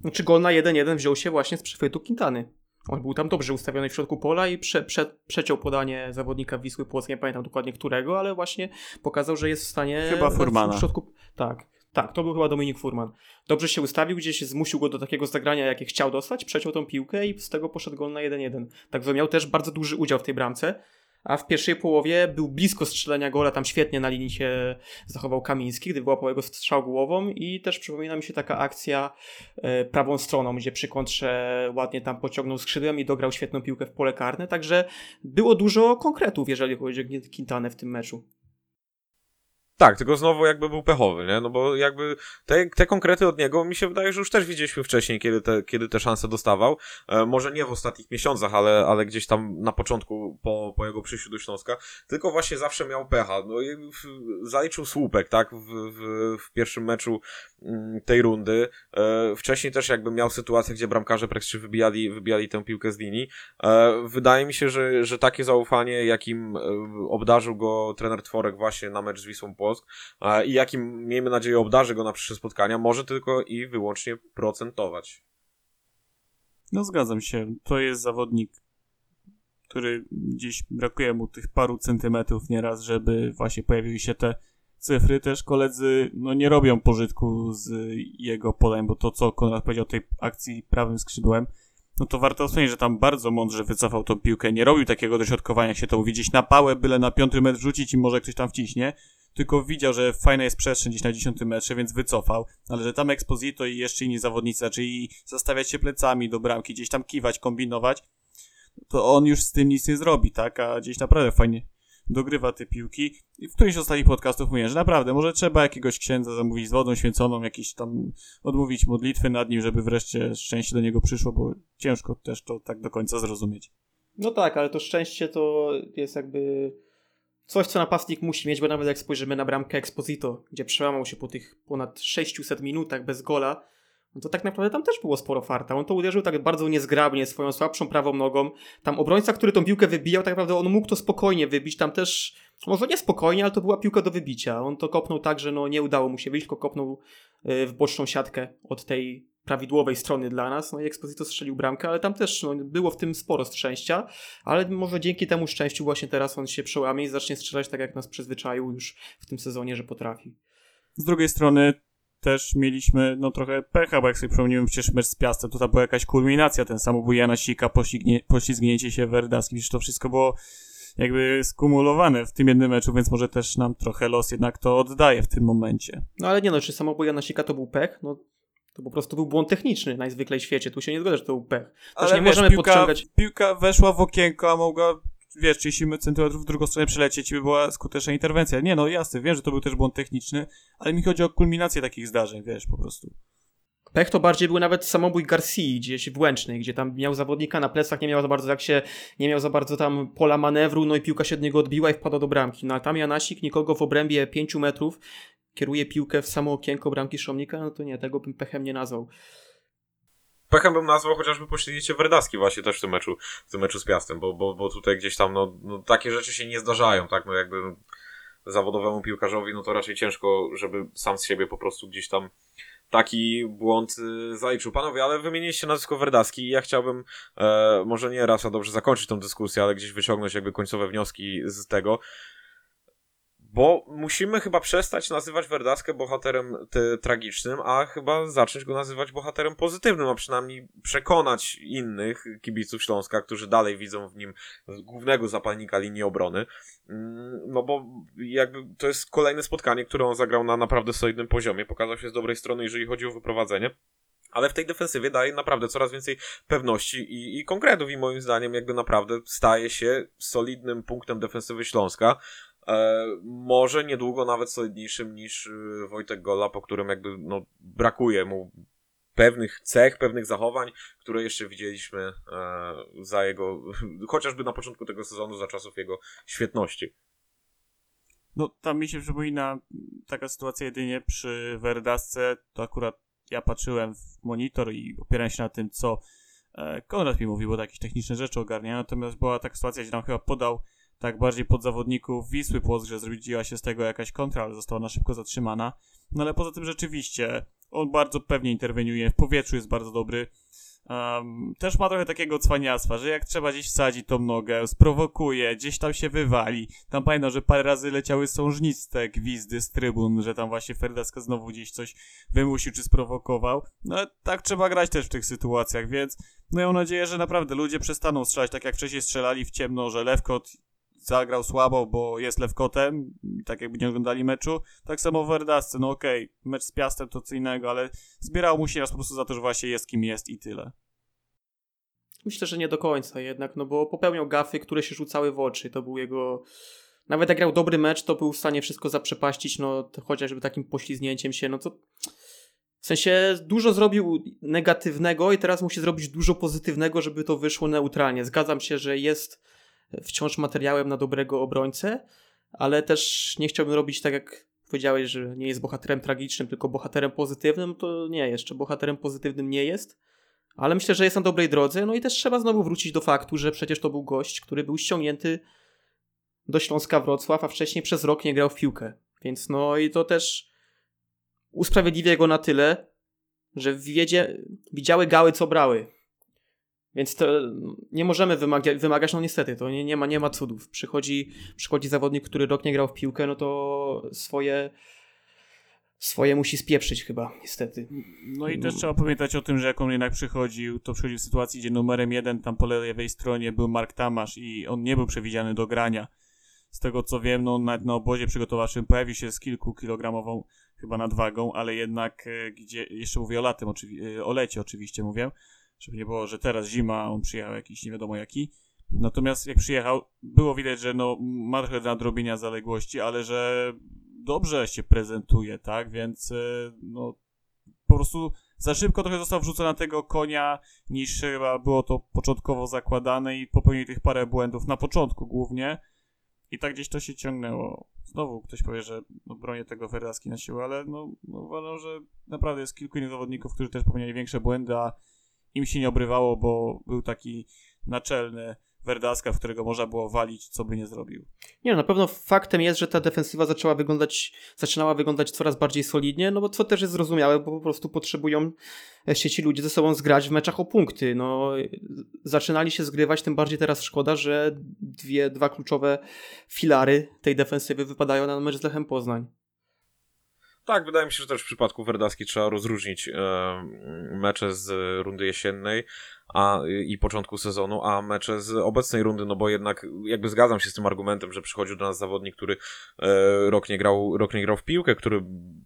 Znaczy gol na 1-1 wziął się właśnie z przechwytu Quintany. On był tam dobrze ustawiony w środku pola i prze, prze, przeciął podanie zawodnika Wisły Płock, nie pamiętam dokładnie którego, ale właśnie pokazał, że jest w stanie... Chyba Furmana. W środku, tak, tak, to był chyba Dominik Furman. Dobrze się ustawił, gdzieś zmusił go do takiego zagrania, jakie chciał dostać, przeciął tą piłkę i z tego poszedł gol na 1-1. Także miał też bardzo duży udział w tej bramce. A w pierwszej połowie był blisko strzelenia gola, tam świetnie na linii się zachował Kamiński, gdy wyłapał jego strzał głową i też przypomina mi się taka akcja e, prawą stroną, gdzie przy kontrze ładnie tam pociągnął skrzydłem i dograł świetną piłkę w pole karne, także było dużo konkretów, jeżeli chodzi o Quintanę w tym meczu. Tak, tylko znowu jakby był pechowy, nie? No bo jakby te, te konkrety od niego mi się wydaje, że już też widzieliśmy wcześniej, kiedy te, kiedy te szanse dostawał. E, może nie w ostatnich miesiącach, ale, ale gdzieś tam na początku po, po jego przyjściu do Śląska. Tylko właśnie zawsze miał pecha. No i w, zaliczył słupek, tak? W, w, w pierwszym meczu mm, tej rundy. E, wcześniej też jakby miał sytuację, gdzie bramkarze praktycznie wybijali, wybijali tę piłkę z linii. E, wydaje mi się, że, że takie zaufanie, jakim e, obdarzył go trener Tworek właśnie na mecz z Wisłą Płock i jakim, miejmy nadzieję, obdarzy go na przyszłe spotkania, może tylko i wyłącznie procentować. No zgadzam się. To jest zawodnik, który gdzieś brakuje mu tych paru centymetrów nieraz, żeby właśnie pojawiły się te cyfry. Też koledzy no, nie robią pożytku z jego polem, bo to, co Konrad powiedział o tej akcji prawym skrzydłem, no to warto wspomnieć, że tam bardzo mądrze wycofał tą piłkę. Nie robił takiego dośrodkowania, się to uwidzieć na pałę, byle na piąty metr rzucić i może ktoś tam wciśnie. Tylko widział, że fajna jest przestrzeń gdzieś na dziesiątym metrze, więc wycofał. Ale że tam Exposito i jeszcze inni zawodnicy, czyli zastawiać się plecami do bramki, gdzieś tam kiwać, kombinować, to on już z tym nic nie zrobi, tak? A gdzieś naprawdę fajnie dogrywa te piłki. I w którymś z ostatnich podcastów mówię, że naprawdę, może trzeba jakiegoś księdza zamówić z wodą święconą, jakiś tam odmówić modlitwy nad nim, żeby wreszcie szczęście do niego przyszło, bo ciężko też to tak do końca zrozumieć. No tak, ale to szczęście to jest jakby coś, co napastnik musi mieć, bo nawet jak spojrzymy na bramkę Exposito, gdzie przełamał się po tych ponad 600 minutach bez gola, no to tak naprawdę tam też było sporo farta. On to uderzył tak bardzo niezgrabnie, swoją słabszą prawą nogą. Tam obrońca, który tą piłkę wybijał, tak naprawdę on mógł to spokojnie wybić. Tam też, może nie spokojnie, ale to była piłka do wybicia. On to kopnął tak, że no nie udało mu się wyjść, tylko kopnął y, w boczną siatkę od tej prawidłowej strony dla nas. No i Exposito strzelił bramkę, ale tam też no, było w tym sporo szczęścia, ale może dzięki temu szczęściu właśnie teraz on się przełamie i zacznie strzelać tak, jak nas przyzwyczaił już w tym sezonie, że potrafi. Z drugiej strony też mieliśmy no trochę pecha, bo jak sobie przypomniałem przecież mecz z Piastem, to tam była jakaś kulminacja, ten samobój Jana Sika, poślizgnie, poślizgnięcie się Werdaskim, przecież to wszystko było jakby skumulowane w tym jednym meczu, więc może też nam trochę los jednak to oddaje w tym momencie. No ale nie no, czy samobój Jana Sika to był pech? No to po prostu był błąd techniczny najzwyklej w świecie, tu się nie zgodzę, że to był pech. Też ale nie wiesz, możemy piłka, podciągać... Piłka weszła w okienko, a mogła wiesz, 30 cm w drugą stronę przelecieć i by była skuteczna interwencja. Nie no, jasne, wiem, że to był też błąd techniczny, ale mi chodzi o kulminację takich zdarzeń, wiesz, po prostu. Pech to bardziej był nawet samobój Garcia gdzieś w Łęcznej, gdzie tam miał zawodnika na plecach, nie miał za bardzo jak się, nie miał za bardzo tam pola manewru, no i piłka się od niego odbiła i wpadła do bramki. No a tam Janasik nikogo w obrębie 5 metrów kieruje piłkę w samo okienko bramki Szomnika, no to nie, tego bym pechem nie nazwał. Pechem bym nazwał chociażby pośrednicie Werdaski właśnie też w tym meczu, w tym meczu z Piastem, bo, bo, bo tutaj gdzieś tam, no, no takie rzeczy się nie zdarzają, tak, no jakby zawodowemu piłkarzowi, no to raczej ciężko, żeby sam z siebie po prostu gdzieś tam taki błąd y, zaliczył. Panowie, ale wymieniliście nazwisko Werdaski i ja chciałbym e, może nie raz, a dobrze zakończyć tą dyskusję, ale gdzieś wyciągnąć jakby końcowe wnioski z tego. Bo musimy chyba przestać nazywać Werdaskę bohaterem tragicznym, a chyba zacząć go nazywać bohaterem pozytywnym, a przynajmniej przekonać innych kibiców Śląska, którzy dalej widzą w nim głównego zapalnika linii obrony. Mm, no bo jakby to jest kolejne spotkanie, które on zagrał na naprawdę solidnym poziomie, pokazał się z dobrej strony, jeżeli chodzi o wyprowadzenie ale w tej defensywie daje naprawdę coraz więcej pewności i, i konkretów i moim zdaniem jakby naprawdę staje się solidnym punktem defensywy Śląska, może niedługo nawet solidniejszym niż y, Wojtek Gola, po którym jakby no, brakuje mu pewnych cech, pewnych zachowań, które jeszcze widzieliśmy e, za jego, chociażby na początku tego sezonu, za czasów jego świetności. No, tam mi się przypomina taka sytuacja jedynie przy Verdasce, to akurat ja patrzyłem w monitor i opierałem się na tym, co e, Konrad mi mówił, bo jakieś techniczne rzeczy ogarnia, natomiast była taka sytuacja, gdzie nam chyba podał tak bardziej pod zawodników Wisły Płock, że zrobiła się z tego jakaś kontra, ale została na szybko zatrzymana. No ale poza tym rzeczywiście on bardzo pewnie interweniuje, w powietrzu jest bardzo dobry. Um, też ma trochę takiego cwaniactwa, że jak trzeba gdzieś wsadzić tą nogę, sprowokuje, gdzieś tam się wywali. Tam pamiętam, że parę razy leciały sążniste gwizdy z trybun, że tam właśnie Ferdaska znowu gdzieś coś wymusił czy sprowokował. No tak trzeba grać też w tych sytuacjach, więc no ja mam nadzieję, że naprawdę ludzie przestaną strzelać tak jak wcześniej strzelali w ciemno, że Lewkot zagrał słabo, bo jest lewkotem, tak jakby nie oglądali meczu. Tak samo w Verdasce, no okej, okay, mecz z Piastem to co innego, ale zbierał mu się raz po prostu za to, że właśnie jest kim jest i tyle. Myślę, że nie do końca jednak, no bo popełniał gafy, które się rzucały w oczy. To był jego nawet jak grał dobry mecz, to był w stanie wszystko zaprzepaścić, no chociażby takim poślizgnięciem się, no to w sensie dużo zrobił negatywnego i teraz musi zrobić dużo pozytywnego, żeby to wyszło neutralnie. Zgadzam się, że jest wciąż materiałem na dobrego obrońcę, ale też nie chciałbym robić tak jak powiedziałeś, że nie jest bohaterem tragicznym, tylko bohaterem pozytywnym, to nie, jeszcze bohaterem pozytywnym nie jest. Ale myślę, że jest na dobrej drodze. No i też trzeba znowu wrócić do faktu, że przecież to był gość, który był ściągnięty do Śląska Wrocław, a wcześniej przez rok nie grał w piłkę. Więc no i to też usprawiedliwia go na tyle, że wiedzie, widziały gały, co brały. Więc to nie możemy wymaga wymagać, no niestety, to nie, nie, ma, nie ma cudów. Przychodzi, przychodzi zawodnik, który rok nie grał w piłkę, no to swoje swoje musi spieprzyć chyba, niestety. No i też trzeba pamiętać o tym, że jak on jednak przychodził, to przychodził w sytuacji, gdzie numerem jeden tam po lewej stronie był Mark Tamasz i on nie był przewidziany do grania. Z tego co wiem, no na, na obozie przygotowawczym pojawił się z kilku kilogramową chyba nadwagą, ale jednak e, gdzie, jeszcze mówię o latem, e, o lecie oczywiście mówię, żeby nie było, że teraz zima, on przyjechał jakiś nie wiadomo jaki. Natomiast jak przyjechał, było widać, że no, ma trochę nadrobienia zaległości, ale że dobrze się prezentuje, tak? Więc e, no, po prostu za szybko trochę został wrzucony na tego konia, niż chyba było to początkowo zakładane i popełnił tych parę błędów na początku głównie. I tak gdzieś to się ciągnęło. Znowu ktoś powie, że no, bronię tego Ferdaski na siłę, ale no, no uważam, że naprawdę jest kilku innych zawodników, którzy też popełniali większe błędy, a im się nie obrywało, bo był taki naczelny Werdaska, w którego można było walić, co by nie zrobił. Nie, na pewno faktem jest, że ta defensywa zaczęła wyglądać, zaczynała wyglądać coraz bardziej solidnie, no bo co też jest zrozumiałe, bo po prostu potrzebują się ci ludzie ze sobą zgrać w meczach o punkty. No, zaczynali się zgrywać, tym bardziej teraz szkoda, że dwie, dwa kluczowe filary tej defensywy wypadają na mecz z Lechem Poznań. Tak, wydaje mi się, że też w przypadku Werdaski trzeba rozróżnić e, mecze z rundy jesiennej, a, i początku sezonu, a mecze z obecnej rundy, no bo jednak jakby zgadzam się z tym argumentem, że przychodził do nas zawodnik, który e, rok, nie grał, rok nie grał w piłkę, który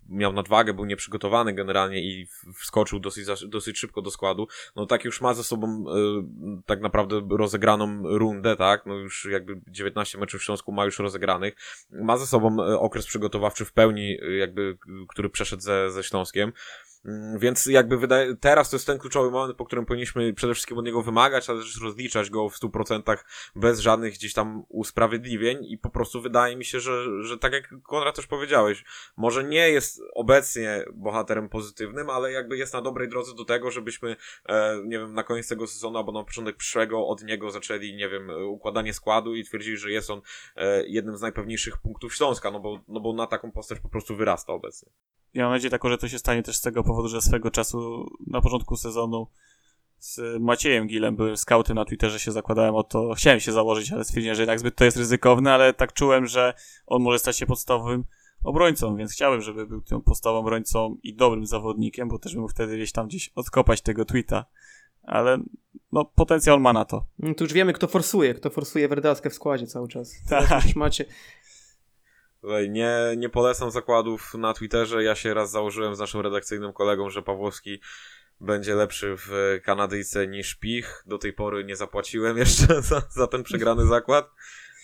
miał nadwagę, był nieprzygotowany generalnie i wskoczył dosyć, dosyć szybko do składu, no tak już ma ze sobą e, tak naprawdę rozegraną rundę, tak, no już jakby 19 meczów w Śląsku ma już rozegranych, ma ze sobą e, okres przygotowawczy w pełni, e, jakby, który przeszedł ze, ze Śląskiem, więc jakby wydaje, teraz to jest ten kluczowy moment, po którym powinniśmy przede wszystkim od niego wymagać, ale też rozliczać go w 100% bez żadnych gdzieś tam usprawiedliwień i po prostu wydaje mi się, że, że tak jak Konrad też powiedziałeś, może nie jest obecnie bohaterem pozytywnym, ale jakby jest na dobrej drodze do tego, żebyśmy, e, nie wiem, na koniec tego sezonu albo na początek przyszłego od niego zaczęli, nie wiem, układanie składu i twierdzili, że jest on e, jednym z najpewniejszych punktów Śląska, no bo, no bo na taką postać po prostu wyrasta obecnie. Ja mam nadzieję taką, że to się stanie też z tego powodu, że swego czasu na początku sezonu z Maciejem Gilem byłem skauty na Twitterze, się zakładałem o to, chciałem się założyć, ale stwierdziłem, że jednak zbyt to jest ryzykowne, ale tak czułem, że on może stać się podstawowym obrońcą, więc chciałem, żeby był tym podstawowym obrońcą i dobrym zawodnikiem, bo też bym wtedy gdzieś tam gdzieś odkopać tego tweeta, ale no potencjał ma na to. No to już wiemy, kto forsuje, kto forsuje Werdaskę w składzie cały czas. Tak. Już macie, nie, nie polecam zakładów na Twitterze. Ja się raz założyłem z naszym redakcyjnym kolegą, że Pawłowski będzie lepszy w Kanadyjce niż Pich. Do tej pory nie zapłaciłem jeszcze za, za ten przegrany zakład.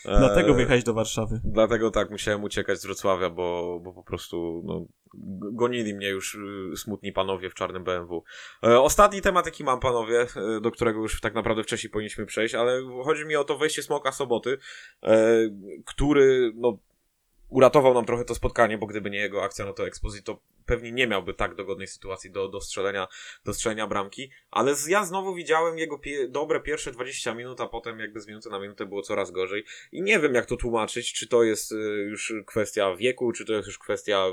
Dlatego wyjechałeś do Warszawy. Dlatego tak, musiałem uciekać z Wrocławia, bo, bo po prostu no, gonili mnie już y, smutni panowie w czarnym BMW. E, ostatni temat, jaki mam, panowie, e, do którego już tak naprawdę wcześniej powinniśmy przejść, ale chodzi mi o to wejście Smoka Soboty, e, który no, uratował nam trochę to spotkanie, bo gdyby nie jego akcja, no to Exposito pewnie nie miałby tak dogodnej sytuacji do, do, strzelenia, do strzelenia bramki, ale ja znowu widziałem jego pie dobre pierwsze 20 minut, a potem jakby z minuty na minutę było coraz gorzej. I nie wiem jak to tłumaczyć, czy to jest y, już kwestia wieku, czy to jest już kwestia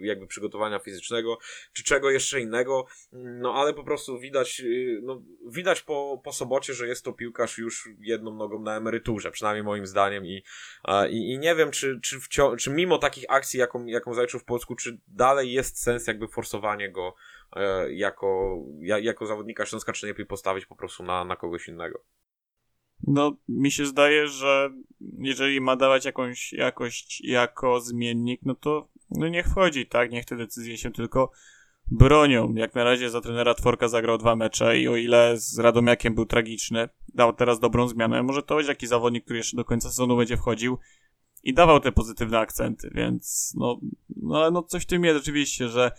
jakby przygotowania fizycznego, czy czego jeszcze innego, no ale po prostu widać, y, no, widać po, po sobocie, że jest to piłkarz już jedną nogą na emeryturze, przynajmniej moim zdaniem. I, i, i nie wiem, czy, czy, czy mimo takich akcji, jaką, jaką zaliczył w Polsku, czy dalej jest sens jakby forsowanie go e, jako, ja, jako zawodnika Śląska, czy lepiej postawić po prostu na, na kogoś innego? No, mi się zdaje, że jeżeli ma dawać jakąś jakość jako zmiennik, no to no niech wchodzi, tak? Niech te decyzje się tylko bronią. Jak na razie za trenera Tworka zagrał dwa mecze i o ile z Radomiakiem był tragiczny, dał teraz dobrą zmianę. Może to być jakiś zawodnik, który jeszcze do końca sezonu będzie wchodził i dawał te pozytywne akcenty, więc no, no ale no coś w tym jest rzeczywiście, że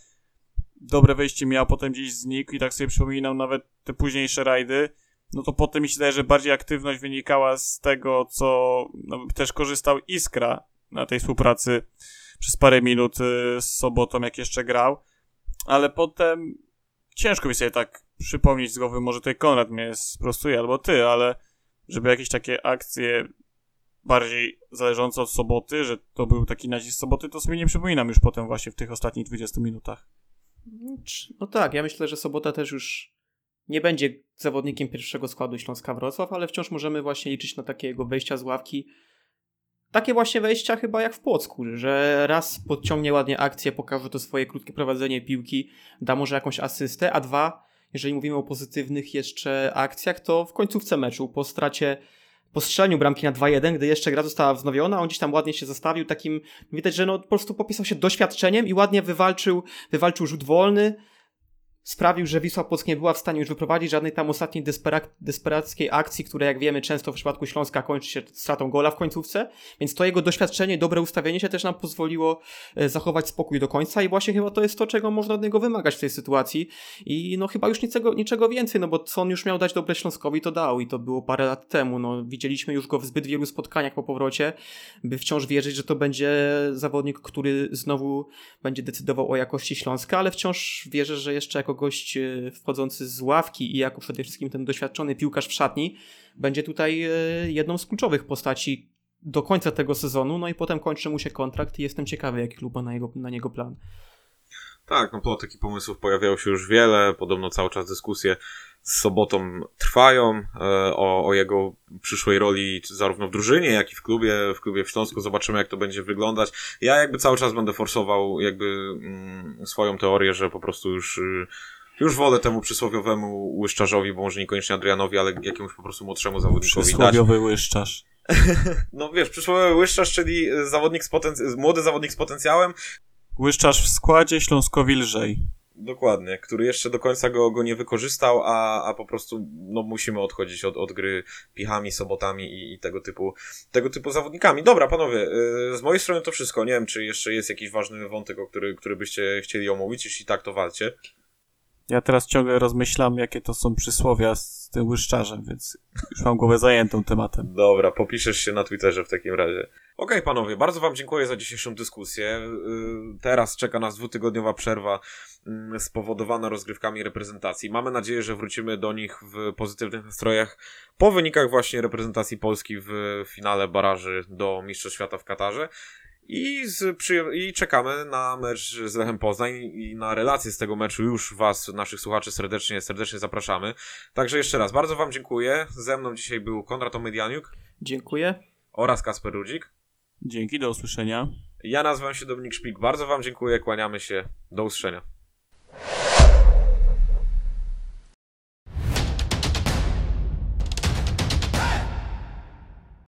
dobre wejście miał, potem gdzieś znikł i tak sobie przypominam nawet te późniejsze rajdy, no to potem mi się wydaje, że bardziej aktywność wynikała z tego, co no, też korzystał Iskra na tej współpracy przez parę minut y, z sobotą, jak jeszcze grał, ale potem ciężko mi sobie tak przypomnieć z głowy, może tutaj Konrad mnie sprostuje, albo ty, ale żeby jakieś takie akcje bardziej zależące od soboty, że to był taki nacisk soboty, to sobie nie przypominam już potem właśnie w tych ostatnich 20 minutach. No tak, ja myślę, że Sobota też już nie będzie zawodnikiem pierwszego składu Śląska Wrocław, ale wciąż możemy właśnie liczyć na takie jego wejścia z ławki. Takie właśnie wejścia chyba jak w Płocku, że raz podciągnie ładnie akcję, pokaże to swoje krótkie prowadzenie piłki, da może jakąś asystę, a dwa, jeżeli mówimy o pozytywnych jeszcze akcjach, to w końcówce meczu, po stracie po strzelaniu bramki na 2-1, gdy jeszcze gra została wznowiona, on gdzieś tam ładnie się zastawił, takim, widać, że no po prostu popisał się doświadczeniem i ładnie wywalczył, wywalczył rzut wolny, sprawił, że Wisła Płock nie była w stanie już wyprowadzić żadnej tam ostatniej despera- desperackiej akcji, która jak wiemy często w przypadku Śląska kończy się stratą gola w końcówce, więc to jego doświadczenie, dobre ustawienie się też nam pozwoliło e, zachować spokój do końca i właśnie chyba to jest to, czego można od niego wymagać w tej sytuacji. I no chyba już niczego, niczego więcej, no bo co on już miał dać dobre Śląskowi, to dał i to było parę lat temu, no widzieliśmy już go w zbyt wielu spotkaniach po powrocie, by wciąż wierzyć, że to będzie zawodnik, który znowu będzie decydował o jakości Śląska, ale wciąż wierzę, że jeszcze jako gość e, wchodzący z ławki i jako przede wszystkim ten doświadczony piłkarz w szatni będzie tutaj e, jedną z kluczowych postaci do końca tego sezonu, no i potem kończy mu się kontrakt i jestem ciekawy, jaki klub ma na, jego, na niego plan. Tak, no plotek i pomysłów pojawiało się już wiele, podobno cały czas dyskusje z sobotą trwają e, o, o jego przyszłej roli zarówno w drużynie, jak i w klubie, w klubie w Śląsku. Zobaczymy, jak to będzie wyglądać. Ja jakby cały czas będę forsował jakby mm, swoją teorię, że po prostu już y, już wolę temu przysłowiowemu łyszczarzowi, bo może niekoniecznie Adrianowi, ale jakiemuś po prostu młodszemu zawodnikowi dać. Przysłowiowy łyszczarz. No wiesz, przysłowiowy łyszczarz, czyli zawodnik z potenc- młody zawodnik z potencjałem, Łyszczarz w składzie, Śląskowi lżej. Dokładnie, który jeszcze do końca go, go nie wykorzystał, a, a po prostu no, musimy odchodzić od, od gry pichami, sobotami i, i tego typu tego typu zawodnikami. Dobra, panowie, yy, z mojej strony to wszystko. Nie wiem, czy jeszcze jest jakiś ważny wątek, o który, który byście chcieli omówić. Jeśli tak, to walcie. Ja teraz ciągle rozmyślam, jakie to są przysłowia z tym łyszczarzem, więc już mam głowę zajętą tematem. Dobra, popiszesz się na Twitterze w takim razie. Okej, panowie, bardzo wam dziękuję za dzisiejszą dyskusję. Yy, Teraz czeka nas dwutygodniowa przerwa mm, spowodowana rozgrywkami reprezentacji. Mamy nadzieję, że wrócimy do nich w pozytywnych nastrojach po wynikach właśnie reprezentacji Polski w finale baraży do Mistrzostw Świata w Katarze. I, z, I czekamy na mecz z Lechem Poznań i na relacje z tego meczu już Was, naszych słuchaczy, serdecznie, serdecznie zapraszamy. Także jeszcze raz, bardzo Wam dziękuję. Ze mną dzisiaj był Konrad Omedianiuk Dziękuję. oraz Kasper Rudzik. Dzięki, do usłyszenia. Ja nazywam się Dominik Szpik. Bardzo Wam dziękuję, kłaniamy się. Do usłyszenia.